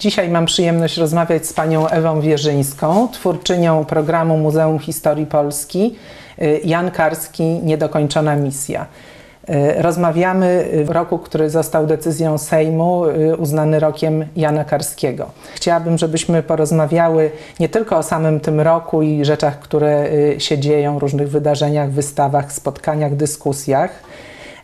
Dzisiaj mam przyjemność rozmawiać z panią Ewą Wierzyńską, twórczynią programu Muzeum Historii Polski y, Jan Karski Niedokończona misja. Y, rozmawiamy w roku, który został decyzją Sejmu y, uznany rokiem Jana Karskiego. Chciałabym, żebyśmy porozmawiały nie tylko o samym tym roku i rzeczach, które się dzieją, różnych wydarzeniach, wystawach, spotkaniach, dyskusjach,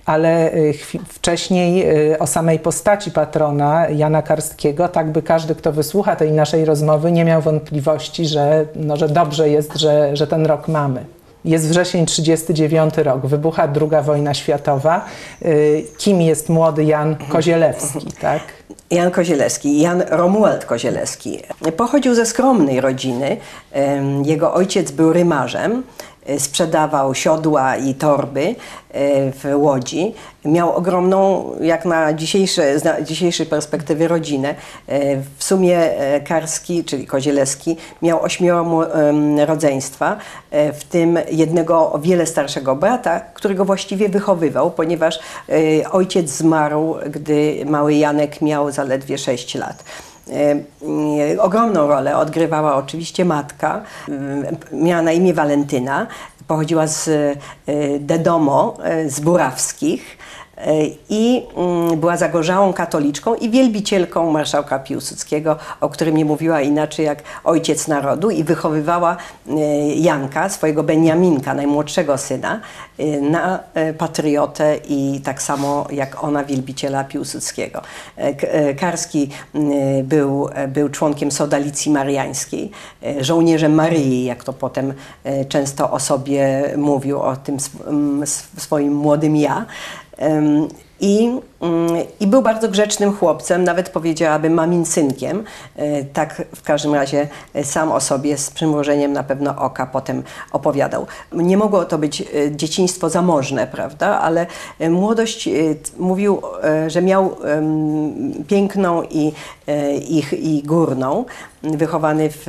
ale y, wcześniej y, o samej postaci patrona Jana Karskiego, tak by każdy, kto wysłucha tej naszej rozmowy, nie miał wątpliwości, że, no, że dobrze jest, że, że ten rok mamy. Jest wrzesień 39 rok, wybucha II wojna światowa. Y, kim jest młody Jan Kozielewski, tak? Jan Kozielewski, Jan Romuald Kozielewski. Pochodził ze skromnej rodziny. Jego ojciec był rymarzem. E, sprzedawał siodła i torby e, w Łodzi. Miał ogromną, jak na dzisiejsze, z dzisiejszej perspektywy, rodzinę. E, w sumie Karski, czyli Kozielewski, miał ośmioro rodzeństwa, w tym jednego o wiele starszego brata, którego właściwie wychowywał, ponieważ ojciec zmarł, gdy mały Janek miał zaledwie 6 lat. Ogromną rolę odgrywała oczywiście matka. Miała na imię Walentyna. Pochodziła z Dedomo, z Burawskich i mm, była zagorzałą katoliczką i wielbicielką marszałka Piłsudskiego, o którym nie mówiła inaczej jak ojciec narodu i wychowywała e, Janka, swojego Beniaminka, najmłodszego syna, e, na e, patriotę i tak samo jak ona wielbiciela Piłsudskiego. Karski był, był członkiem Sodalicji Mariańskiej, żołnierzem Maryi, jak to potem często o sobie mówił, o tym swoim młodym ja. I, mm, I był bardzo grzecznym chłopcem, nawet powiedziałabym mamin synkiem. E, tak w każdym razie e, sam o sobie z przymrużeniem na pewno oka potem opowiadał. Nie mogło to być e, dzieciństwo zamożne, prawda, ale młodość mówił, że miał piękną i, i, i górną, wychowany w,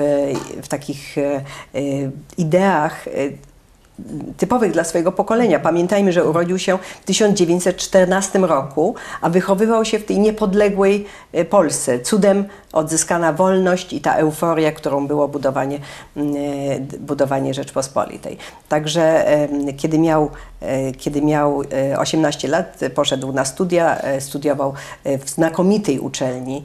w takich ideach typowych dla swojego pokolenia. Pamiętajmy, że urodził się w 1914 roku, a wychowywał się w tej niepodległej e, Polsce. Cudem odzyskana wolność i ta euforia, którą było budowanie, e, budowanie Rzeczpospolitej. Także kiedy miał, kiedy miał 18 lat, poszedł na studia, studiował w znakomitej uczelni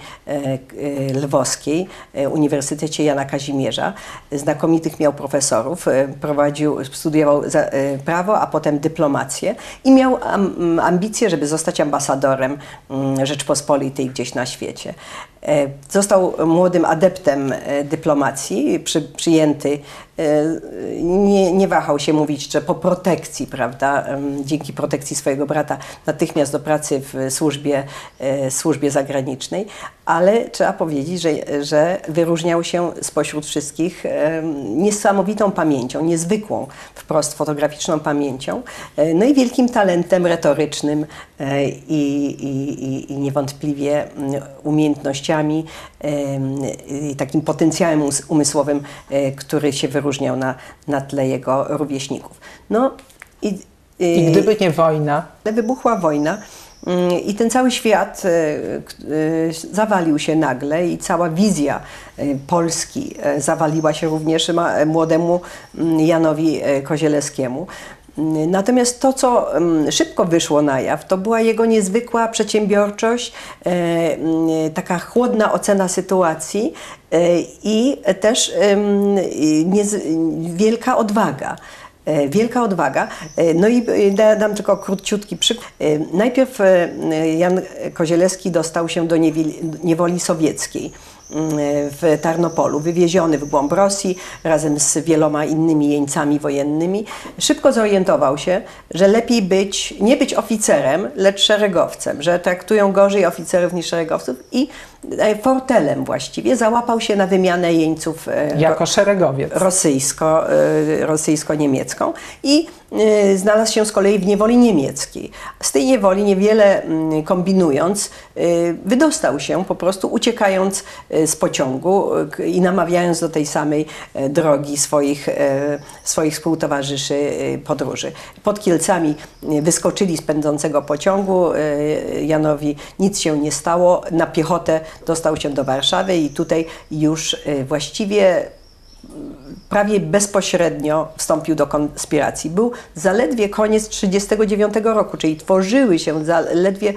lwowskiej, Uniwersytecie Jana Kazimierza. Znakomitych miał profesorów, prowadził, studiował e, prawo, a potem dyplomację i miał ambicje, żeby zostać ambasadorem mm, Rzeczpospolitej gdzieś na świecie. E, został młodym adeptem e, dyplomacji, przy, przyjęty. Nie, nie, wahał się mówić, że po protekcji, prawda, dzięki protekcji swojego brata, natychmiast do pracy w służbie, służbie zagranicznej, ale trzeba powiedzieć, że, że wyróżniał się spośród wszystkich niesamowitą pamięcią, niezwykłą wprost fotograficzną pamięcią, e, no i wielkim talentem retorycznym e, i, i, i niewątpliwie mm, umiejętnościami i takim potencjałem umysłowym, e, który się wyróżniał na, na tle jego rówieśników. No i, i gdyby nie wojna? Wybuchła wojna. Mm, I ten cały świat e, e, zawalił się nagle i cała wizja e, Polski zawaliła się również młodemu mm, Janowi Kozielewskiemu. Mm, natomiast to, co szybko wyszło na jaw, to była jego niezwykła przedsiębiorczość, taka chłodna ocena sytuacji i też wielka odwaga. E, wielka odwaga. E, no i e, dam tylko króciutki przykład. Najpierw Jan Kozielewski dostał się do niewoli sowieckiej w Tarnopolu, wywieziony w głąb Rosji razem z wieloma innymi jeńcami wojennymi, szybko zorientował się, że lepiej być, nie być oficerem, lecz szeregowcem, że traktują gorzej oficerów niż szeregowców i fortelem właściwie załapał się na wymianę jeńców e, jako szeregowiec rosyjsko, e, rosyjsko-niemiecką i znalazł się z kolei w niewoli niemieckiej. Z tej niewoli niewiele mm, kombinując, wydostał się po prostu uciekając z pociągu i namawiając do tej samej e, drogi swoich, e, swoich współtowarzyszy podróży. Pod Kielcami wyskoczyli z pędzącego pociągu. Janowi nic się nie stało. Na piechotę dostał się do Warszawy i tutaj już y, właściwie prawie bezpośrednio wstąpił do konspiracji. Był zaledwie koniec 1939 roku, czyli tworzyły się zaledwie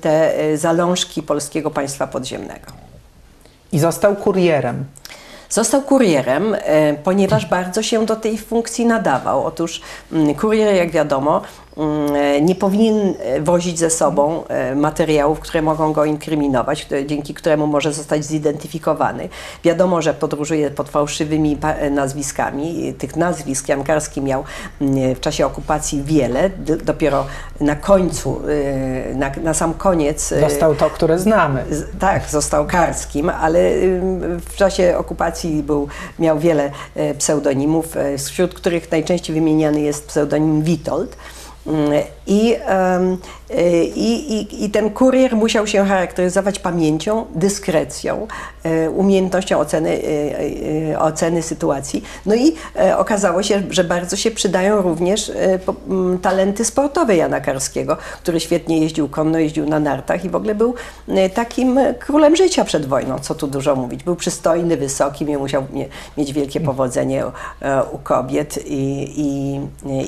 te e, zalążki polskiego państwa podziemnego. I został kurierem. Został kurierem, ponieważ bardzo się do tej funkcji nadawał. Otóż mm, kurier, jak wiadomo, nie powinien e, wozić ze sobą e, materiałów, które mogą go inkryminować, które, dzięki któremu może zostać zidentyfikowany. Wiadomo, że podróżuje pod fałszywymi e, nazwiskami. Tych nazwisk Jan Karski miał mm, w czasie okupacji wiele. Dopiero na końcu, e, na, na sam koniec e, Dostał to, które znamy. Tak, został karskim, ale w czasie okupacji był, miał wiele e, pseudonimów, e, wśród których najczęściej wymieniany jest pseudonim Witold. Mm, I, i, i, ten kurier musiał się charakteryzować pamięcią, dyskrecją, e, umiejętnością oceny, e, e, oceny sytuacji. No i okazało się, że bardzo się przydają również talenty sportowe Jana Karskiego, który świetnie jeździł konno, jeździł na nartach i w ogóle był takim królem życia przed wojną, co tu dużo mówić. Był przystojny, wysoki, musiał mie- mieć wielkie powodzenie u kobiet i,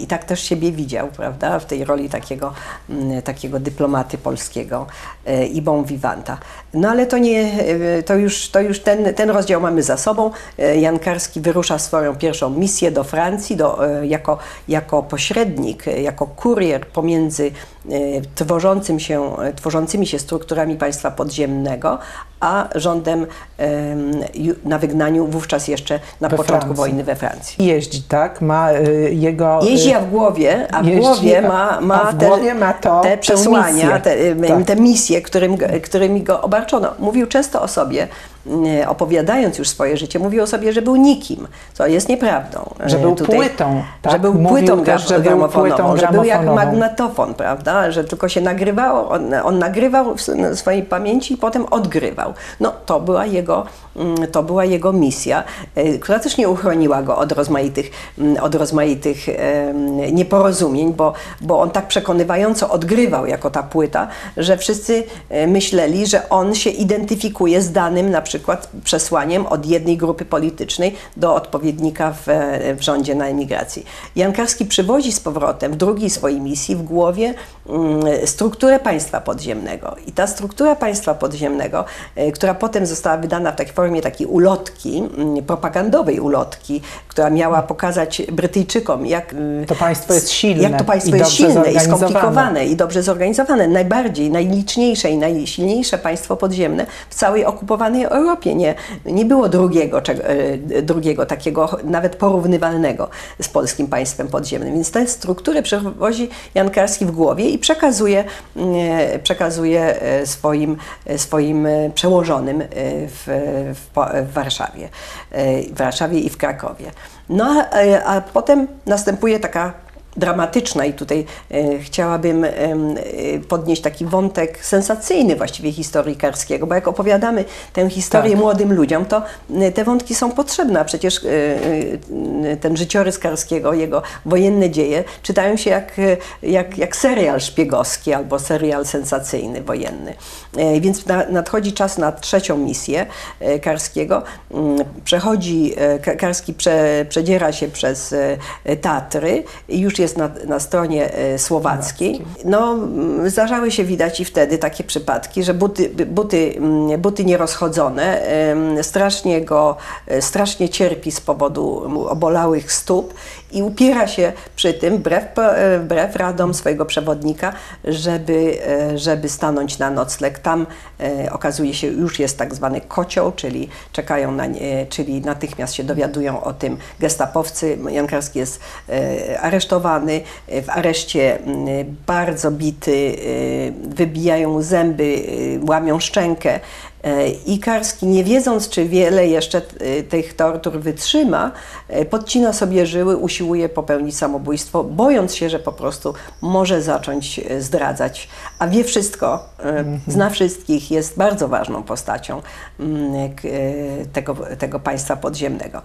i, tak też siebie widział, prawda, w tej roli takiego, mm, takiego dyplomaty polskiego e, i bon vivanta. No ale to nie, e, to już, to już ten, ten rozdział mamy za sobą. E, Jan Karski wyrusza swoją pierwszą misję do Francji do, jako, jako pośrednik, jako kurier pomiędzy tworzącym się, tworzącymi się strukturami państwa podziemnego, a rządem na wygnaniu wówczas jeszcze na We początku Francji. wojny we Francji. Jeździ, tak? Ma y, jego... y, Jeździ, a w głowie, a w Jeździ, głowie ma, a ma, w głowie ma to, te przesłania, misję. te, Tak. te misje, którym, którymi go obarczono. Mówił często o sobie, opowiadając już swoje życie, mówił o sobie, że był nikim, co jest nieprawdą. Że E, był płytą, tak? Że był Mówił płytą, też, że był płytą że był jak magnetofon, prawda? Że tylko się nagrywało, on, on nagrywał w swojej pamięci i potem odgrywał. No to była jego, to była jego misja, e, która też nie uchroniła go od rozmaitych, mm, od rozmaitych nieporozumień, bo, bo on tak przekonywająco odgrywał jako ta płyta, że wszyscy e, myśleli, że on się identyfikuje z danym na przykład przesłaniem od jednej grupy politycznej do odpowiednika w, w rządzie na emigracji. Jan Karski przywozi z powrotem w drugiej swojej misji w głowie mm, strukturę państwa podziemnego. I ta struktura państwa podziemnego, e, która potem została wydana w takiej formie takiej ulotki, mm, propagandowej ulotki, która miała pokazać Brytyjczykom, jak mm, To państwo jest silne jak to państwo i jest silne i skomplikowane i dobrze zorganizowane. Najbardziej, najliczniejsze i najsilniejsze państwo podziemne w całej okupowanej Europie. Nie, nie było drugiego, e, drugiego takiego nawet porównywalnego z polskim państwem podziemnym. Więc tę strukturę przewozi Jan Karski w głowie i przekazuje, e, przekazuje e, swoim, e, swoim e, przełożonym w, w, w Warszawie, e, w Warszawie i w Krakowie. No a, e, a potem następuje taka dramatyczna i tutaj e, chciałabym e, podnieść taki wątek sensacyjny właściwie historii Karskiego, bo jak opowiadamy tę historię Tak. młodym ludziom, to e, te wątki są potrzebne, a przecież ten życiorys Karskiego, jego wojenne dzieje czytają się jak, jak, jak serial szpiegowski albo serial sensacyjny wojenny. Więc na, nadchodzi czas na trzecią misję Karskiego. Mm, Przechodzi, Ka- Karski prze, przedziera się przez Tatry i już jest na, na stronie e, słowackiej. No, mm, zdarzały się widać i wtedy takie przypadki, że buty, buty, mm, buty nierozchodzone strasznie go, e, strasznie cierpi z powodu obolałych stóp i upiera się przy tym, wbrew, e, wbrew radom swojego przewodnika, żeby, żeby stanąć na nocleg. Tam okazuje się, już jest tak zwany kocioł, czyli czekają na nie, czyli natychmiast się dowiadują o tym gestapowcy. Jan Karski jest e, aresztowany. E, W areszcie m, bardzo bity, e, wybijają zęby, e, łamią szczękę. E, I Karski, nie wiedząc, czy wiele jeszcze e, tych tortur wytrzyma, e, podcina sobie żyły, usiłuje popełnić samobójstwo, bojąc się, że po prostu może zacząć zdradzać. A wie wszystko, zna wszystkich, jest bardzo ważną postacią mm, tego, tego państwa podziemnego.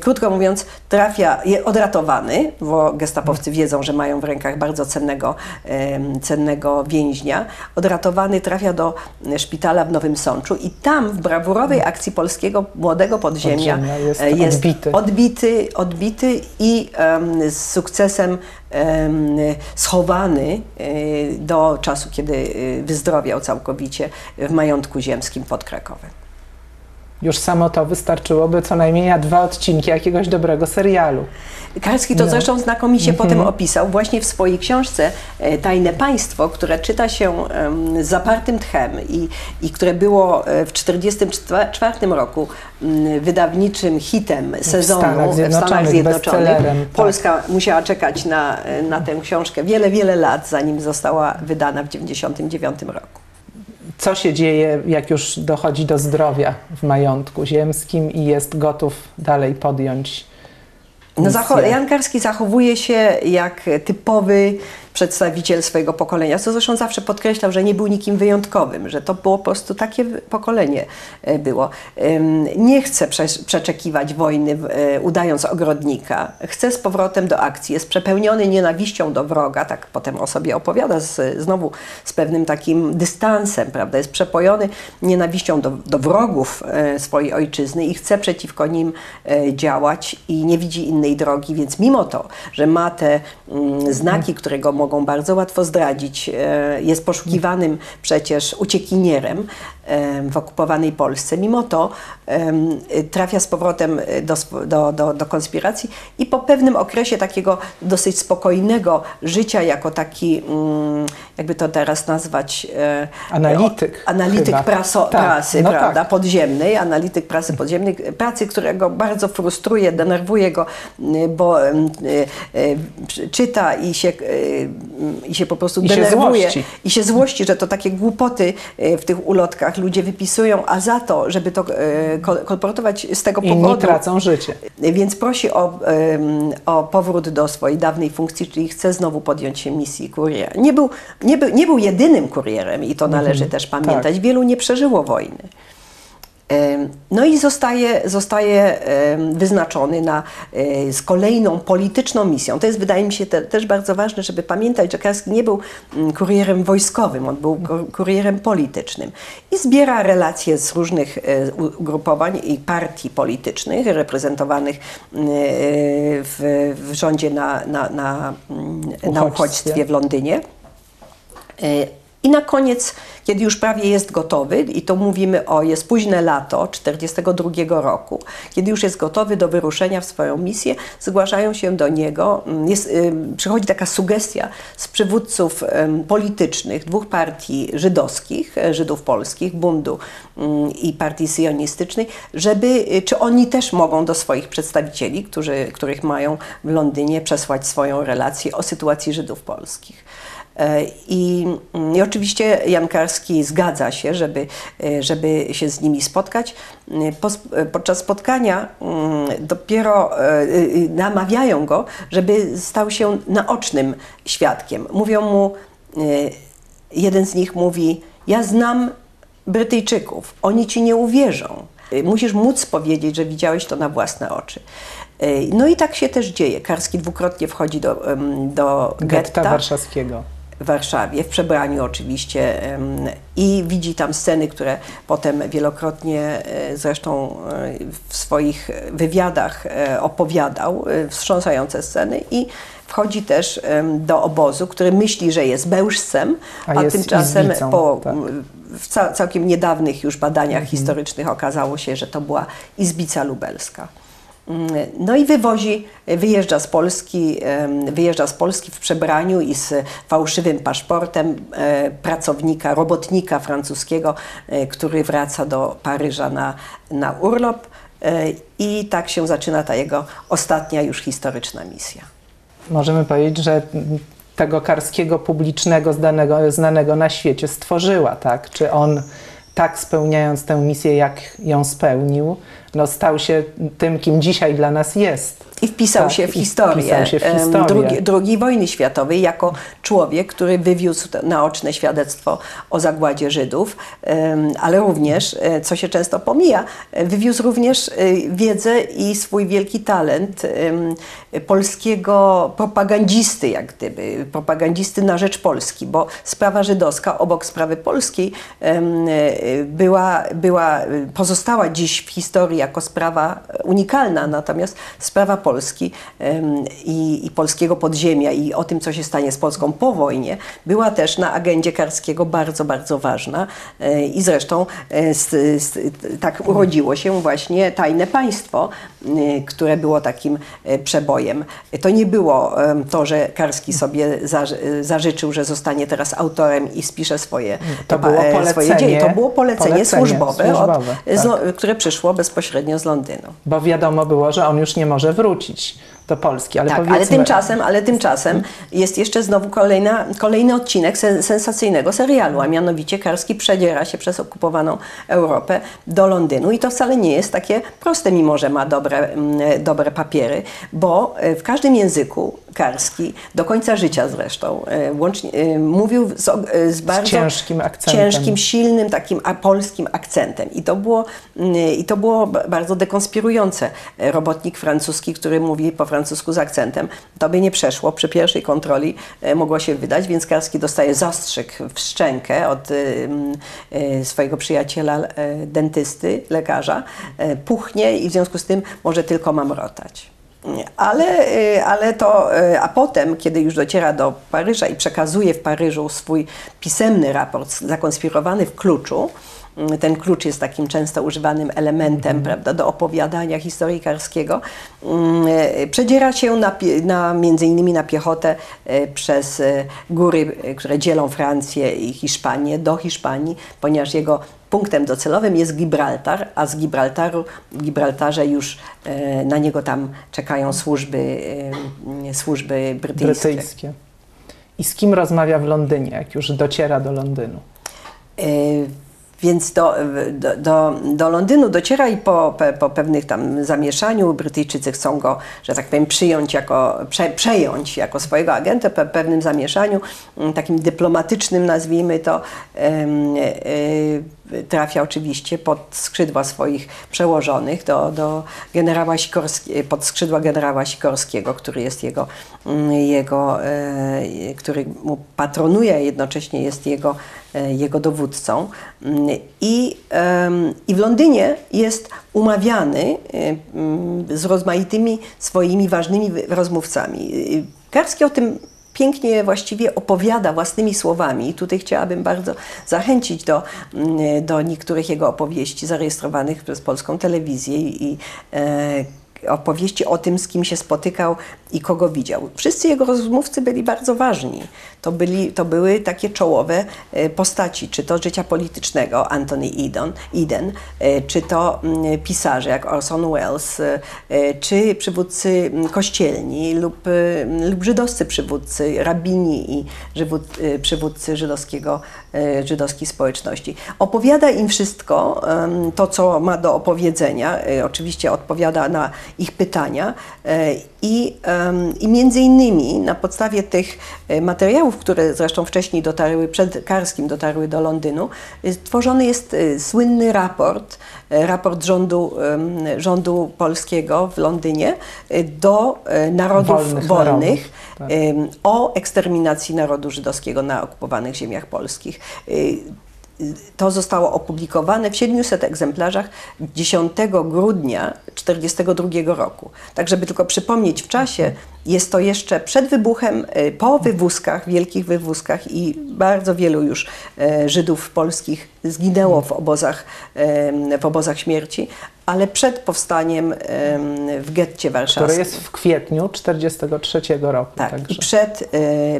Krótko mówiąc, trafia, jest odratowany, bo gestapowcy wiedzą, że mają w rękach bardzo cennego, cennego więźnia. Odratowany trafia do szpitala w Nowym Sączu i tam w brawurowej akcji polskiego młodego podziemia, podziemia jest, e, jest odbity. odbity, odbity i um, z sukcesem um, schowany um, do czasu, kiedy wyzdrowiał całkowicie w majątku ziemskim pod Krakowem. Już samo to wystarczyłoby co najmniej na dwa odcinki jakiegoś dobrego serialu. Karski to no. zresztą znakomicie mm -hmm. potem opisał właśnie w swojej książce e, Tajne Państwo, które czyta się z zapartym tchem i, i które było e, w 1944 roku wydawniczym hitem sezonu w Stanach Zjednoczonych. W Stanach Zjednoczonych. Tak. Polska tak. musiała czekać na, e, na tę książkę wiele, wiele lat, zanim została wydana w 1999 roku co się dzieje, jak już dochodzi do zdrowia w majątku ziemskim i jest gotów dalej podjąć. No, Jan Karski zachowuje się jak typowy przedstawiciel swojego pokolenia, co zresztą zawsze podkreślał, że nie był nikim wyjątkowym, że to było po prostu takie pokolenie e, było. Nie chce przeczekiwać wojny e, udając ogrodnika, chce z powrotem do akcji, jest przepełniony nienawiścią do wroga, tak potem o sobie opowiada z, znowu z pewnym takim dystansem, prawda, jest przepojony nienawiścią do, do wrogów e, swojej ojczyzny i chce przeciwko nim działać i nie widzi innej drogi, więc mimo to, że ma te mm, znaki, które go mogą bardzo łatwo zdradzić. E, jest poszukiwanym przecież uciekinierem w okupowanej Polsce. Mimo to trafia z powrotem do, do, do, do konspiracji i po pewnym okresie takiego dosyć spokojnego życia, jako taki, mm, jakby to teraz nazwać, e, analityk. Analityk praso, tak. prasy, no prawda, tak. podziemnej, analityk prasy podziemnej, pracy, którego bardzo frustruje, denerwuje go, bo czyta i się i się po prostu I denerwuje się i się złości, że to takie głupoty w tych ulotkach ludzie wypisują, a za to, żeby to kolportować z tego Inni powodu. tracą życie. Więc prosi o, o powrót do swojej dawnej funkcji, czyli chce znowu podjąć się misji kuriera. Nie był, nie był, nie był jedynym kurierem i to należy mhm, też pamiętać. Tak. Wielu nie przeżyło wojny. No i zostaje, zostaje wyznaczony na, e, z kolejną polityczną misją. To jest, wydaje mi się, te, też bardzo ważne, żeby pamiętać, że Karski nie był mm, kurierem wojskowym, on był kurierem politycznym. I zbiera relacje z różnych e, ugrupowań i partii politycznych reprezentowanych mm, e, w, w rządzie na, na, na, mm, na uchodźstwie w Londynie. I na koniec, kiedy już prawie jest gotowy, i to mówimy o, jest późne lato 1942 roku, kiedy już jest gotowy do wyruszenia w swoją misję, zgłaszają się do niego, mm, jest, y, przychodzi taka sugestia z przywódców politycznych dwóch partii żydowskich, e, Żydów polskich, Bundu y, i partii syjonistycznej, żeby, y, czy oni też mogą do swoich przedstawicieli, którzy, których mają w Londynie, przesłać swoją relację o sytuacji Żydów polskich. E, I, I, oczywiście Jan Karski zgadza się, żeby, e, żeby się z nimi spotkać. E, podczas spotkania mm, dopiero namawiają go, żeby stał się naocznym świadkiem. Mówią mu, jeden z nich mówi: Ja znam Brytyjczyków, oni ci nie uwierzą. Musisz móc powiedzieć, że widziałeś to na własne oczy. No i tak się też dzieje. Karski dwukrotnie wchodzi do, do getta, getta warszawskiego w Warszawie, w przebraniu oczywiście i widzi tam sceny, które potem wielokrotnie e, zresztą e, w swoich wywiadach e, opowiadał, wstrząsające sceny i wchodzi też do obozu, który myśli, że jest bełżcem, a, a tymczasem izbicą, po tak. w całkiem niedawnych już badaniach mhm. historycznych okazało się, że to była Izbica Lubelska. No i wywozi, wyjeżdża z Polski, wyjeżdża z Polski w przebraniu i z fałszywym paszportem e, pracownika, robotnika francuskiego, e, który wraca do Paryża na, na urlop. E, I tak się zaczyna ta jego ostatnia już historyczna misja. Możemy powiedzieć, że tego karskiego publicznego znanego, znanego na świecie stworzyła, tak? Czy on tak spełniając tę misję, jak ją spełnił, no, stał się tym, kim dzisiaj dla nas jest. I wpisał Tak, się w historię, wpisał się w historię. drugi- drugiej wojny światowej jako człowiek, który wywiózł naoczne świadectwo o zagładzie Żydów, ale również, e, co się często pomija, wywiózł również e, wiedzę i swój wielki talent polskiego propagandzisty, jak gdyby, propagandzisty na rzecz Polski, bo sprawa żydowska obok sprawy polskiej e, była, była, pozostała dziś w historii jako sprawa unikalna, natomiast sprawa Polski i, i polskiego podziemia i o tym, co się stanie z Polską po wojnie, była też na agendzie Karskiego bardzo, bardzo ważna E, i zresztą e, z, z, tak urodziło się właśnie Tajne Państwo, e, które było takim e, przebojem. To nie było to, że Karski sobie zaży- zażyczył, że zostanie teraz autorem i spisze swoje, To było e, swoje polecenie- dzieje. To było polecenie, polecenie służbowe, służbowe, od, z, Lo- które przyszło bezpośrednio z Londynu. Bo wiadomo było, że on już nie może wrócić do Polski. Ale Tak, powiedzmy, ale tymczasem, ale tymczasem jest jeszcze znowu kolejna, kolejny odcinek sen, sensacyjnego serialu, a mianowicie Karski przedziera się przez okupowaną Europę do Londynu i to wcale nie jest takie proste, mimo że ma dobre, mm, dobre papiery, bo e, w każdym języku Karski, do końca życia zresztą, e, łącznie, e, mówił z, e, z bardzo ciężkim akcentem. ciężkim, silnym takim polskim akcentem. I to było, i to było bardzo dekonspirujące. Robotnik francuski, który mówi po francusku z akcentem, to by nie przeszło. Przy pierwszej kontroli mogło się wydać, więc Karski dostaje zastrzyk w szczękę od swojego przyjaciela dentysty, lekarza. Puchnie i w związku z tym może tylko mamrotać. Ale, y, ale to, y, a potem, kiedy już dociera do Paryża i przekazuje w Paryżu swój pisemny raport zakonspirowany w kluczu, ten klucz jest takim często używanym elementem prawda, do opowiadania historii Karskiego. Y, Przedziera się na, na, między innymi na piechotę y, przez y, góry, y, które dzielą Francję i Hiszpanię do Hiszpanii, ponieważ jego punktem docelowym jest Gibraltar, a z Gibraltaru, w Gibraltarze już e, na niego tam czekają służby, e, służby brytyjskie. brytyjskie. I z kim rozmawia w Londynie, jak już dociera do Londynu? E, Więc do, do, do, do Londynu dociera i po, po pewnych tam zamieszaniu Brytyjczycy chcą go, że tak powiem, przyjąć jako, prze, przejąć jako swojego agenta, po pewnym zamieszaniu, takim dyplomatycznym nazwijmy to, em, e, trafia oczywiście pod skrzydła swoich przełożonych, do, do generała pod skrzydła generała Sikorskiego, który jest jego, mm, jego e, który mu patronuje, a jednocześnie jest jego, e, jego dowódcą. I, I w Londynie jest umawiany e, mm, z rozmaitymi swoimi ważnymi rozmówcami. Karski o tym pięknie właściwie opowiada własnymi słowami. I tutaj chciałabym bardzo zachęcić do, mm, do niektórych jego opowieści zarejestrowanych przez polską telewizję i e, opowieści o tym, z kim się spotykał i kogo widział. Wszyscy jego rozmówcy byli bardzo ważni. To, byli, to były takie czołowe e, postaci, czy to życia politycznego Anthony Eden, Eden e, czy to mm, pisarze jak Orson Welles, e, czy przywódcy mm, kościelni lub, e, lub żydowscy przywódcy, rabini i przywódcy żydowskiego, żydowskiej społeczności. Opowiada im wszystko, to co ma do opowiedzenia, e, oczywiście odpowiada na ich pytania e, i, i między innymi na podstawie tych e, materiałów, które zresztą wcześniej dotarły, przed Karskim dotarły do Londynu, e, tworzony jest e, słynny raport, e, raport rządu, rządu polskiego w Londynie e, do e, narodów Wolnych wolnych, narodów, tak. o eksterminacji narodu żydowskiego na okupowanych ziemiach polskich. Y, To zostało opublikowane w 700 egzemplarzach 10 grudnia 1942 roku. Tak, żeby tylko przypomnieć w czasie, jest to jeszcze przed wybuchem, y, po wywózkach, wielkich wywózkach i bardzo wielu już e, Żydów polskich zginęło w obozach, em, w obozach śmierci, ale przed powstaniem em, w getcie warszawskim. Które jest w kwietniu 1943 roku. Tak, także. i przed,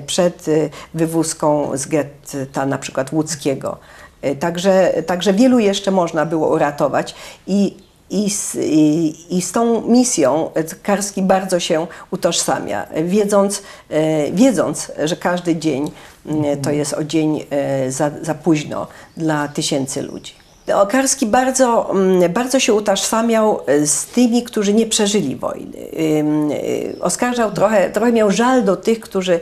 przed wywózką z getta na przykład łódzkiego. E, Także, także wielu jeszcze można było uratować i, i, z, i, i z tą misją e, Karski bardzo się utożsamia, wiedząc, e, wiedząc że każdy dzień m, to jest o dzień e, za, za późno dla tysięcy ludzi. Karski bardzo, mm, bardzo się utożsamiał z tymi, którzy nie przeżyli wojny. Y, Oskarżał trochę, trochę miał żal do tych, którzy,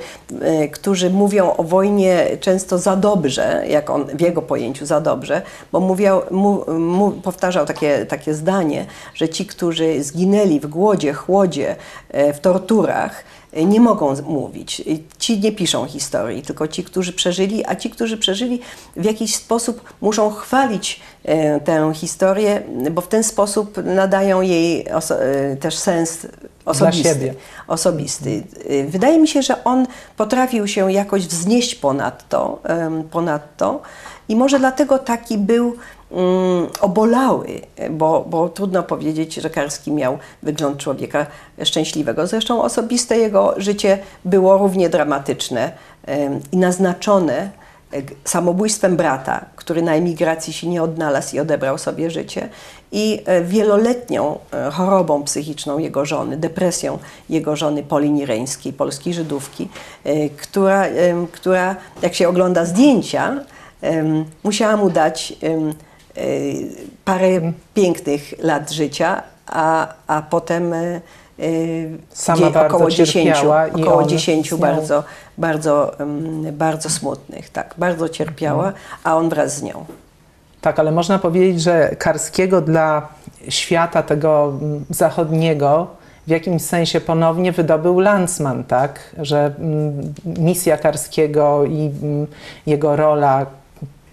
y, którzy mówią o wojnie często za dobrze, jak on w jego pojęciu za dobrze, bo mówiał, mu, mu, powtarzał takie, takie zdanie, że ci, którzy zginęli w głodzie, chłodzie, e, w torturach, e, nie mogą mówić. Ci nie piszą historii, tylko ci, którzy przeżyli, a ci, którzy przeżyli w jakiś sposób muszą chwalić e, tę historię, bo w ten sposób nadają jej e, też sens osobisty. osobisty. E, Wydaje mi się, że on potrafił się jakoś wznieść ponad to, ponad to i może dlatego taki był obolały, bo, bo trudno powiedzieć, że Karski miał wygląd człowieka szczęśliwego. Zresztą osobiste jego życie było równie dramatyczne i naznaczone e, samobójstwem brata, który na emigracji się nie odnalazł i odebrał sobie życie, i e, wieloletnią e, chorobą psychiczną jego żony, depresją jego żony Polini Reńskiej, polskiej Żydówki, która, która jak się ogląda zdjęcia, musiała mu dać parę pięknych lat życia, a, a potem e, Sama dzie- bardzo około 10, cierpiała i około on 10 z nią- bardzo, bardzo, em, bardzo smutnych, tak, bardzo cierpiała, a on wraz z nią. Tak, ale można powiedzieć, że Karskiego dla świata tego mm, zachodniego w jakimś sensie ponownie wydobył Landsman, tak? Że mm, misja Karskiego i mm, jego rola,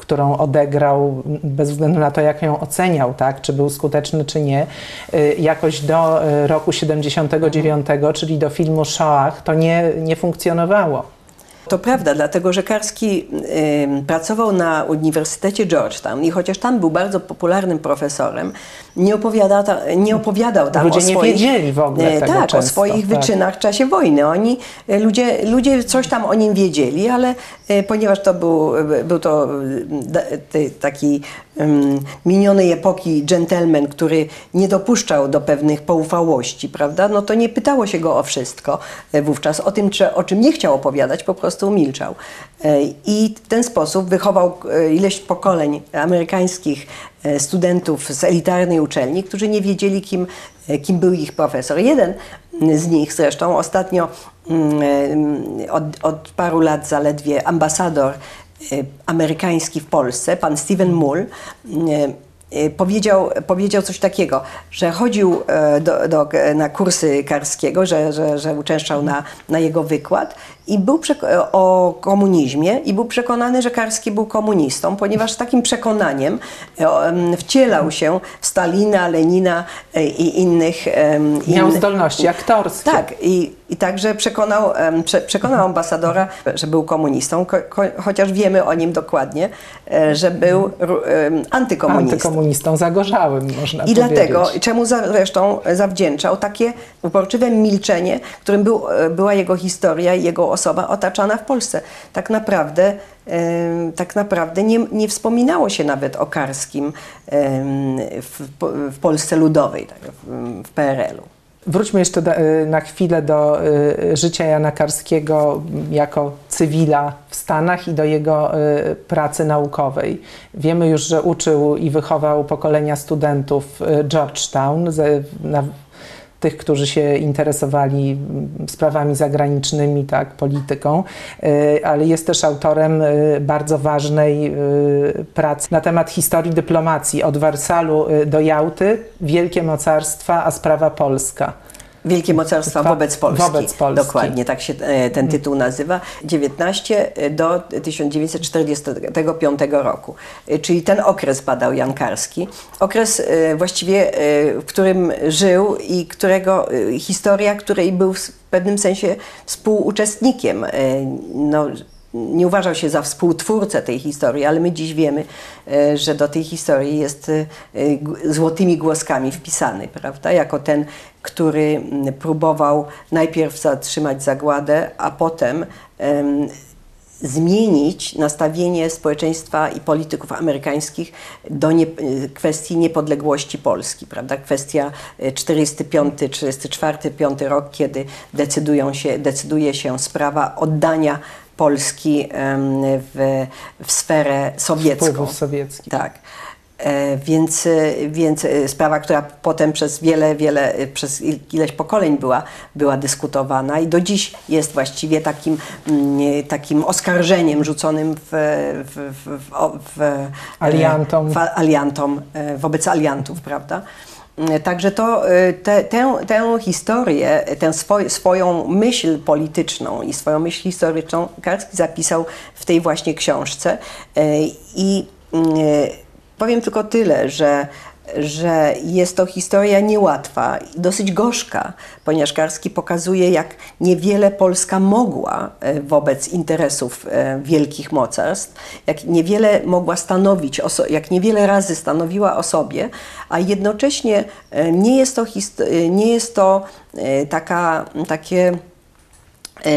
którą odegrał bez względu na to, jak ją oceniał, tak? Czy był skuteczny, czy nie, y, jakoś do y, roku 79, czyli do filmu Shoah, to nie, nie funkcjonowało. To prawda, dlatego że Karski ym, pracował na Uniwersytecie Georgetown i chociaż tam był bardzo popularnym profesorem, nie, opowiada ta, nie opowiadał tam Ludzie o nie swoich, wiedzieli w ogóle e, Tak, o często, swoich tak. wyczynach w czasie wojny. Oni, e, ludzie, ludzie coś tam o nim wiedzieli, ale e, ponieważ to był, był to taki minionej epoki gentleman, który nie dopuszczał do pewnych poufałości, prawda, no to nie pytało się go o wszystko e, wówczas. O tym, czy, o czym nie chciał opowiadać, po prostu milczał. E, I w ten sposób wychował e, ileś pokoleń amerykańskich studentów z elitarnej uczelni, którzy nie wiedzieli, kim, kim był ich profesor. Jeden z nich zresztą ostatnio mm, od, od paru lat zaledwie ambasador amerykański w Polsce, pan Steven Mull, e, e, powiedział, powiedział coś takiego, że chodził e, do, do, na kursy Karskiego, że, że, że uczęszczał na, na jego wykład i był przek- o komunizmie i był przekonany, że Karski był komunistą, ponieważ takim przekonaniem e, em, wcielał się w Stalina, Lenina e, i innych. Miał zdolności aktorskie. tak, i, i także przekonał, przekonał ambasadora, że był komunistą, ko, ko, chociaż wiemy o nim dokładnie, e, że był antykomunistą. Antykomunistą zagorzałym, można I powiedzieć. dlatego, czemu zresztą zawdzięczał takie uporczywe milczenie, którym był, e, była jego historia i jego osoba otaczana w Polsce. Tak naprawdę, tak naprawdę nie, nie wspominało się nawet o Karskim w, w Polsce Ludowej, tak, w PRL-u. Wróćmy jeszcze do, y, na chwilę do y, życia Jana Karskiego jako cywila w Stanach i do jego y, pracy naukowej. Wiemy już, że uczył i wychował pokolenia studentów Georgetown, na, tych, którzy się interesowali mm, sprawami zagranicznymi, tak, polityką, y, ale jest też autorem y, bardzo ważnej y, pracy na temat historii dyplomacji od Wersalu do Jałty, Wielkie Mocarstwa, a sprawa polska. Wielkie mocarstwa Wa- wobec Polski. wobec Polski. Dokładnie, tak się e, ten tytuł nazywa. 19 do 1945 roku. E, Czyli ten okres badał Jan Karski. Okres e, właściwie, w którym żył i którego historia, której był w pewnym sensie współuczestnikiem. No, nie uważał się za współtwórcę tej historii, ale my dziś wiemy, e, że do tej historii jest e, złotymi głoskami wpisany, prawda? Jako ten, który próbował najpierw zatrzymać zagładę, a potem em, zmienić nastawienie społeczeństwa i polityków amerykańskich do nie, kwestii niepodległości Polski, prawda? Kwestia e, 45, 44, 5 rok, kiedy decydują się, decyduje się sprawa oddania Polski w, w sferę sowiecką. Wpływów sowieckich. Tak. E, Więc, więc e, sprawa, która potem przez wiele, wiele, e, przez il- ileś pokoleń była, była dyskutowana i do dziś jest właściwie takim, mm, takim oskarżeniem rzuconym w, w, w, w, Aliantom. w aliantom, wobec aliantów, prawda? Także to, e, te, tę, tę historię, tę swoj, swoją myśl polityczną i swoją myśl historyczną Karski zapisał w tej właśnie książce. E, I e, powiem tylko tyle, że, że jest to historia niełatwa dosyć gorzka, ponieważ Karski pokazuje, jak niewiele Polska mogła e, wobec interesów e, wielkich mocarstw, jak niewiele mogła stanowić, jak niewiele razy stanowiła o sobie, a jednocześnie e, nie jest to, nie jest to taka, takie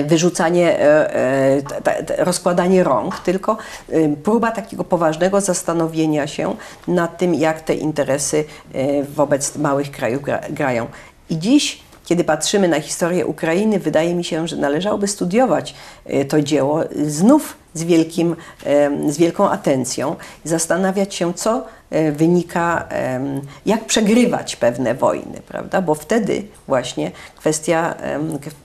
wyrzucanie, e, e, rozkładanie rąk, tylko e, próba takiego poważnego zastanowienia się nad tym, jak te interesy e, wobec małych krajów gra, grają. I dziś, kiedy patrzymy na historię Ukrainy, wydaje mi się, że należałoby studiować e, to dzieło znów z, wielkim, z wielką atencją zastanawiać się, co e, wynika, em, jak przegrywać pewne wojny, prawda? Bo wtedy właśnie kwestia,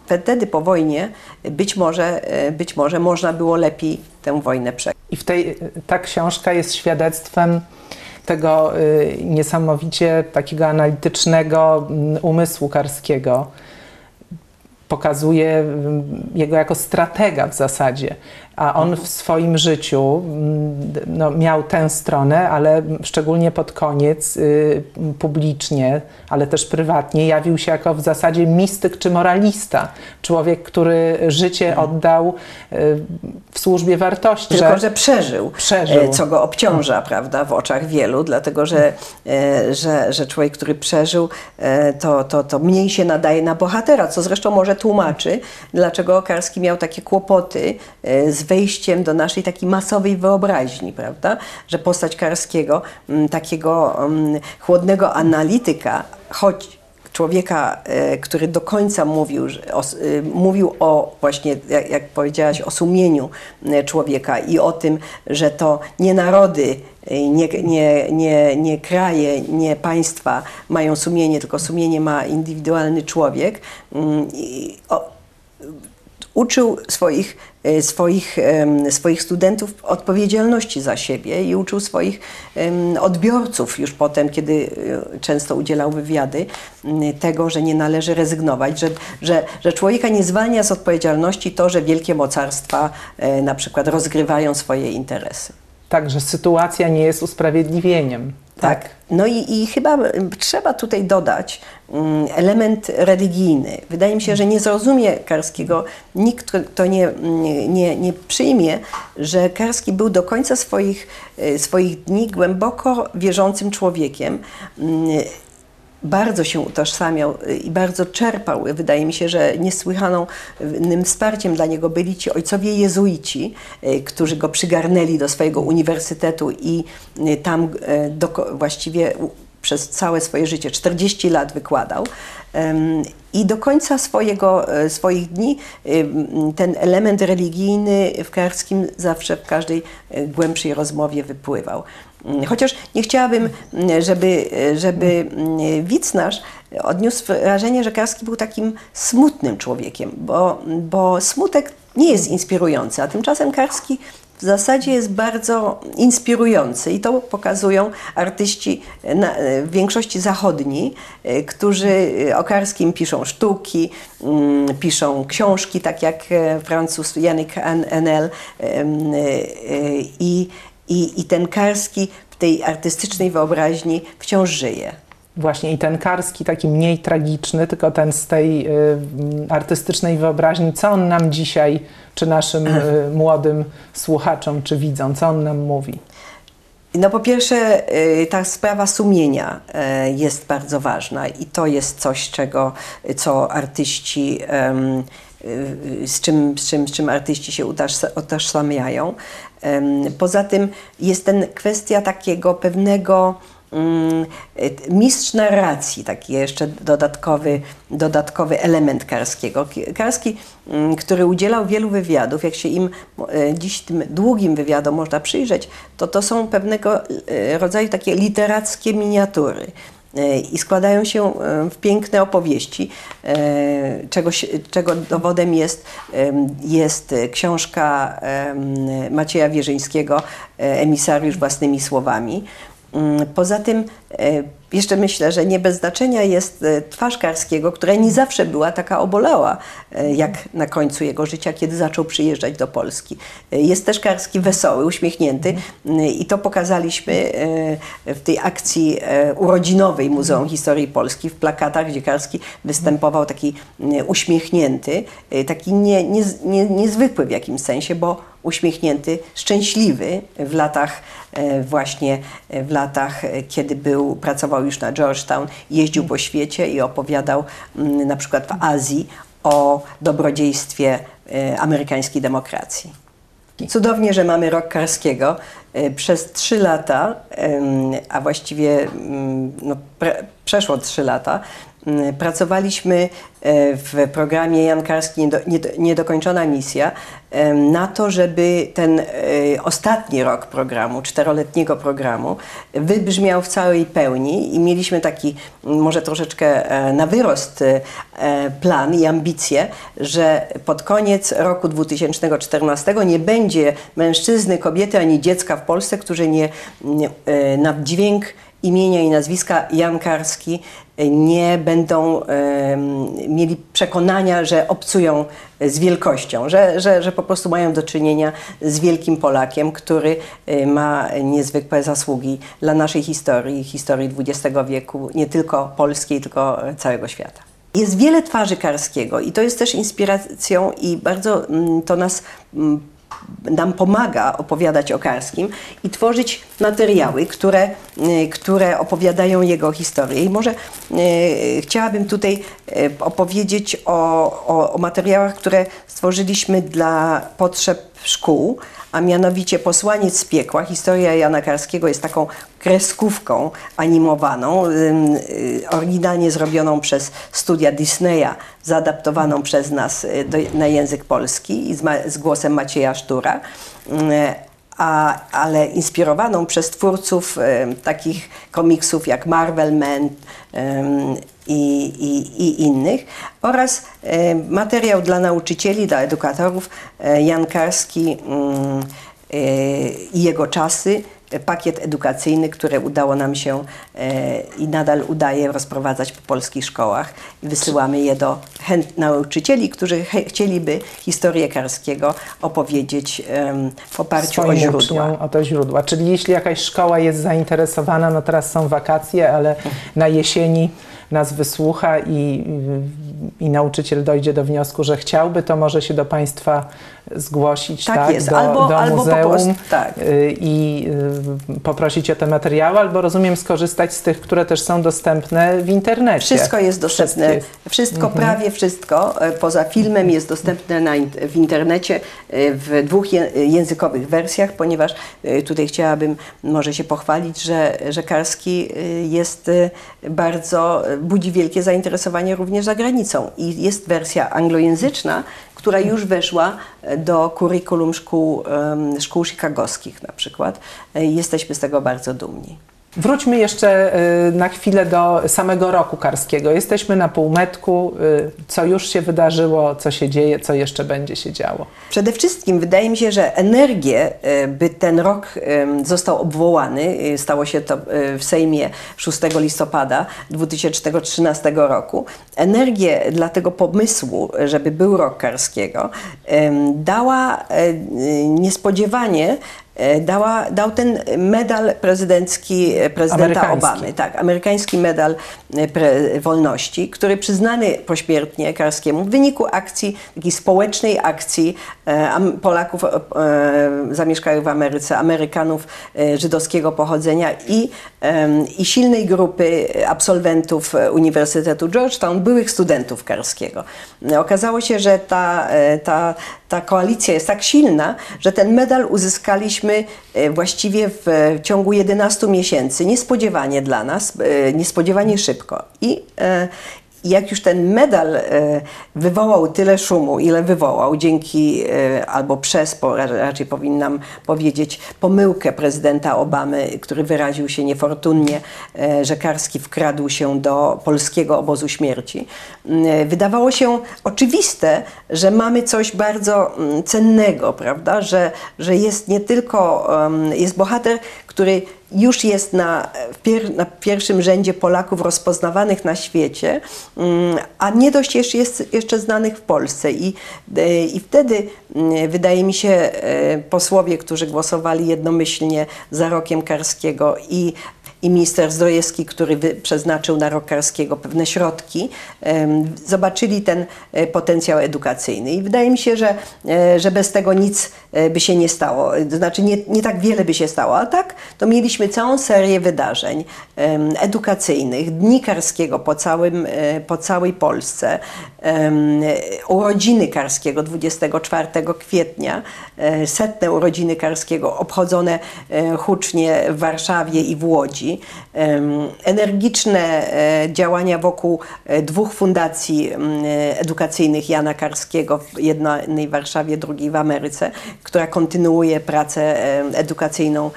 wtedy po wojnie być może, e, być może można było lepiej tę wojnę przegrać. I w tej, ta książka jest świadectwem tego y, niesamowicie takiego analitycznego mm, umysłu Karskiego. Pokazuje mm, jego jako stratega w zasadzie, a on w swoim życiu mm, no, miał tę stronę, ale szczególnie pod koniec y, publicznie, ale też prywatnie jawił się jako w zasadzie mistyk czy moralista. Człowiek, który życie oddał y, w służbie wartości. Tylko, że przeżył, Przeżył. e, co go obciąża, prawda, w oczach wielu, dlatego że, e, że, że człowiek, który przeżył, e, to, to, to mniej się nadaje na bohatera, co zresztą może tłumaczy, dlaczego Karski miał takie kłopoty z wejściem do naszej takiej masowej wyobraźni, prawda, że postać Karskiego, m, takiego m, chłodnego analityka, choć człowieka, e, który do końca mówił, o, y, mówił o właśnie, jak, jak powiedziałaś, o sumieniu e, człowieka i o tym, że to nie narody, e, nie, nie, nie, nie kraje, nie państwa mają sumienie, tylko sumienie ma indywidualny człowiek. Mm, I, o, uczył swoich, e, swoich, em, swoich studentów odpowiedzialności za siebie i uczył swoich odbiorców już potem, kiedy e, często udzielał wywiady, tego, że nie należy rezygnować, że, że, że człowieka nie zwalnia z odpowiedzialności to, że wielkie mocarstwa e, na przykład rozgrywają swoje interesy. Tak, że sytuacja nie jest usprawiedliwieniem. Tak. No i, i chyba mm, trzeba tutaj dodać mm, element religijny. Wydaje mi się, że nie zrozumie Karskiego nikt, kto nie, mm, nie, nie przyjmie, że Karski był do końca swoich, e, swoich dni głęboko wierzącym człowiekiem. Bardzo się utożsamiał y, i bardzo czerpał. Wydaje mi się, że niesłychanym wsparciem dla niego byli ci ojcowie jezuici, y, którzy go przygarnęli do swojego uniwersytetu i y, tam doko- właściwie przez całe swoje życie, 40 lat wykładał. I do końca swojego, swoich dni ten element religijny w Karskim zawsze w każdej głębszej rozmowie wypływał. Chociaż nie chciałabym, żeby, żeby widz nasz odniósł wrażenie, że Karski był takim smutnym człowiekiem, bo, bo smutek nie jest inspirujący, a tymczasem Karski w zasadzie jest bardzo inspirujący i to pokazują artyści w większości zachodni, którzy o Karskim piszą sztuki, mm, piszą książki, tak jak e, Francuz Janik Enel e, i, i, i ten Karski w tej artystycznej wyobraźni wciąż żyje. Właśnie i ten Karski taki mniej tragiczny, tylko ten z tej y, artystycznej wyobraźni, co on nam dzisiaj, czy naszym y, młodym słuchaczom, czy widzom, co on nam mówi? No po pierwsze, y, ta sprawa sumienia y, jest bardzo ważna i to jest coś, czego, co artyści, z czym, z czym, z czym artyści się utożsa- utożsamiają. Poza tym jest ten kwestia takiego pewnego mm, mistrz narracji, taki jeszcze dodatkowy, dodatkowy element Karskiego. Karski, mm, który udzielał wielu wywiadów, jak się im e, dziś tym długim wywiadom można przyjrzeć, to to są pewnego e, rodzaju takie literackie miniatury i składają się w piękne opowieści, czego, czego dowodem jest, jest książka Macieja Wierzyńskiego Emisariusz własnymi słowami. Mm, poza tym e, jeszcze myślę, że nie bez znaczenia jest e, twarz Karskiego, która nie zawsze była taka obolała, e, jak na końcu jego życia, kiedy zaczął przyjeżdżać do Polski. Jest też Karski wesoły, uśmiechnięty i to pokazaliśmy w tej akcji urodzinowej Muzeum Historii Polski, w plakatach, gdzie Karski występował taki uśmiechnięty, taki nie, nie, nie, niezwykły w jakimś sensie, bo uśmiechnięty, szczęśliwy w latach e, właśnie e, w latach, e, kiedy był, pracował już na Georgetown, jeździł po świecie i opowiadał mm, na przykład w Azji o dobrodziejstwie amerykańskiej demokracji. Cudownie, że mamy rok Karskiego. Przez trzy lata, a właściwie mm, no, przeszło trzy lata, pracowaliśmy e, w programie Jan Karski Niedokończona Misja na to, żeby ten e, ostatni rok programu, czteroletniego programu, wybrzmiał w całej pełni i mieliśmy taki może troszeczkę e, na wyrost plan i ambicje, że pod koniec roku 2014 nie będzie mężczyzny, kobiety ani dziecka w Polsce, którzy nie, nie na dźwięk imienia i nazwiska Jan Karski nie będą mieli przekonania, że obcują z wielkością, że, że, że po prostu mają do czynienia z wielkim Polakiem, który e, ma niezwykłe zasługi dla naszej historii, historii XX wieku, nie tylko polskiej, tylko całego świata. Jest wiele twarzy Karskiego i to jest też inspiracją i bardzo mm, to nas mm, nam pomaga opowiadać o Karskim i tworzyć materiały, które, y, które opowiadają jego historię. I może e, chciałabym tutaj e, opowiedzieć o, o, o materiałach, które stworzyliśmy dla potrzeb szkół, a mianowicie Posłaniec z piekła. Historia Jana Karskiego jest taką kreskówką animowaną, y, oryginalnie zrobioną przez studia Disneya, zaadaptowaną przez nas y, do, na język polski z, z głosem Macieja Sztura. A, ale inspirowaną przez twórców takich komiksów jak Marvel Man, i, i, i innych oraz e, materiał dla nauczycieli, dla edukatorów e, Jan Karski mm, e, i jego czasy, pakiet edukacyjny, który udało nam się i nadal udaje rozprowadzać po polskich szkołach. Wysyłamy je do nauczycieli, którzy chcieliby historię Karskiego opowiedzieć w oparciu o źródła. o to źródła. Czyli jeśli jakaś szkoła jest zainteresowana, no teraz są wakacje, ale na jesieni nas wysłucha i, i nauczyciel dojdzie do wniosku, że chciałby, to może się do Państwa zgłosić tak, tak do, albo, do albo muzeum prostu, tak. Y, i y, poprosić o te materiały, albo rozumiem skorzystać z tych, które też są dostępne w internecie. Wszystko jest dostępne. Jest. Wszystko, mhm. prawie wszystko e, poza filmem jest dostępne na, w internecie e, w dwóch językowych wersjach, ponieważ e, tutaj chciałabym może się pochwalić, że, że Karski jest bardzo, budzi wielkie zainteresowanie również za granicą i jest wersja anglojęzyczna, która już weszła do kurikulum szkół, szkół chicagowskich na przykład. Jesteśmy z tego bardzo dumni. Wróćmy jeszcze y, na chwilę do samego roku karskiego. Jesteśmy na półmetku. Y, co już się wydarzyło, co się dzieje, co jeszcze będzie się działo? Przede wszystkim wydaje mi się, że energię, y, by ten rok został obwołany, stało się to w Sejmie 6 listopada 2013 roku, energię dla tego pomysłu, żeby był rok karskiego, dała niespodziewanie dała, dał ten medal prezydencki e, prezydenta Obamy, tak, amerykański medal e, wolności, który przyznany pośmiertnie Karskiemu w wyniku akcji, takiej społecznej akcji Polaków zamieszkałych w Ameryce, Amerykanów żydowskiego pochodzenia i, i silnej grupy absolwentów Uniwersytetu Georgetown, byłych studentów Karskiego. Okazało się, że ta, ta ta koalicja jest tak silna, że ten medal uzyskaliśmy e, właściwie w e, ciągu 11 miesięcy, niespodziewanie dla nas, e, niespodziewanie szybko. I jak już ten medal e, wywołał tyle szumu, ile wywołał, dzięki e, albo przez, raczej powinnam powiedzieć, pomyłkę prezydenta Obamy, który wyraził się niefortunnie, e, że Karski wkradł się do polskiego obozu śmierci, m, wydawało się oczywiste, że mamy coś bardzo mm, cennego, prawda? Że, że jest nie tylko, jest bohater, który już jest na, pier, na pierwszym rzędzie Polaków rozpoznawanych na świecie, mm, a nie dość jeszcze jest jeszcze znanych w Polsce. I, e, i wtedy wydaje mi się e, posłowie, którzy głosowali jednomyślnie za rokiem Karskiego i i minister Zdrojewski, który przeznaczył na rok Karskiego pewne środki, zobaczyli ten e, potencjał edukacyjny. I wydaje mi się, że, e, że bez tego nic e, by się nie stało. Znaczy nie, nie tak wiele by się stało, a tak to mieliśmy całą serię wydarzeń edukacyjnych, Dni Karskiego po, całym, e, po całej Polsce, urodziny Karskiego 24 kwietnia, e, setne urodziny Karskiego obchodzone e, hucznie w Warszawie i w Łodzi. Energiczne e, działania wokół dwóch fundacji edukacyjnych Jana Karskiego, jednej w Warszawie, drugiej w Ameryce, która kontynuuje pracę edukacyjną,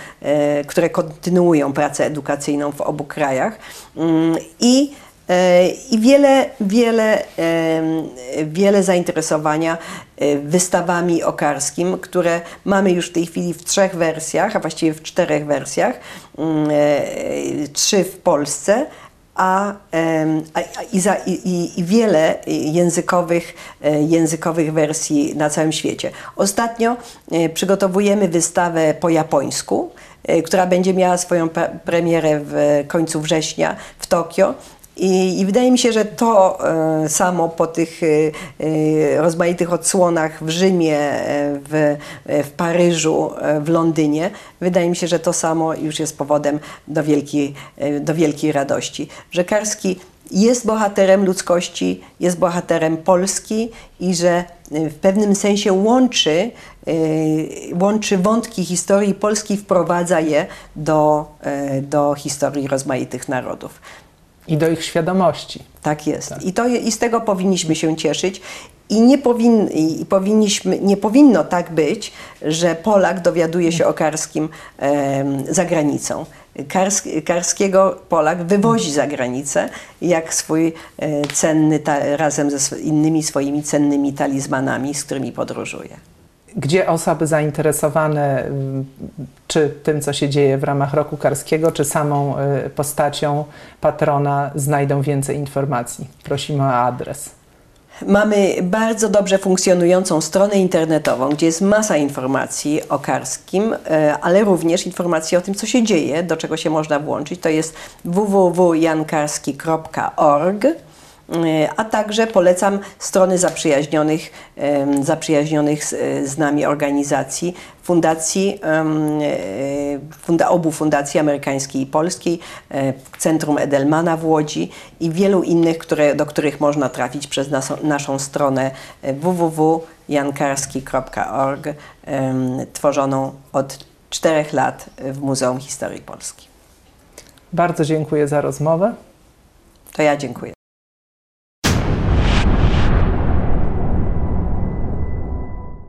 które kontynuują pracę edukacyjną w obu krajach. Mm, I I wiele, wiele, wiele zainteresowania e, wystawami okarskim, które mamy już w tej chwili w trzech wersjach, a właściwie w czterech wersjach, mm, e, trzy w Polsce, a, a, i, za, i, i- wiele językowych, e, językowych wersji na całym świecie. Ostatnio przygotowujemy wystawę po japońsku, która będzie miała swoją pre- premierę w końcu września w Tokio. I, I wydaje mi się, że to e, samo po tych e, e, rozmaitych odsłonach w Rzymie, e, w, e, w Paryżu, e, w Londynie, wydaje mi się, że to samo już jest powodem do wielkiej, do wielkiej radości. Że Karski jest bohaterem ludzkości, jest bohaterem Polski i że w pewnym sensie łączy, łączy wątki historii Polski, wprowadza je do, do historii rozmaitych narodów. I do ich świadomości. Tak jest. I, to, I z tego powinniśmy się cieszyć. I nie, powin, i powinniśmy, nie powinno tak być, że Polak dowiaduje się o Karskim em, za granicą. Kars, Karskiego Polak wywozi za granicę jak swój e, cenny, ta, razem ze innymi swoimi cennymi talizmanami, z którymi podróżuje. Gdzie osoby zainteresowane mm, czy tym, co się dzieje w ramach roku karskiego, czy samą y, postacią patrona znajdą więcej informacji? Prosimy o adres. Mamy bardzo dobrze funkcjonującą stronę internetową, gdzie jest masa informacji o Karskim, e, ale również informacji o tym, co się dzieje, do czego się można włączyć. To jest www.jankarski.org. e, A także polecam strony zaprzyjaźnionych, zaprzyjaźnionych z, z nami organizacji, fundacji, e, funda, obu fundacji amerykańskiej i polskiej, e, Centrum Edelmana w Łodzi i wielu innych, które, do których można trafić przez naszą, naszą stronę e, www.jankarski.org, tworzoną od czterech lat w Muzeum Historii Polski. Bardzo dziękuję za rozmowę. To ja dziękuję.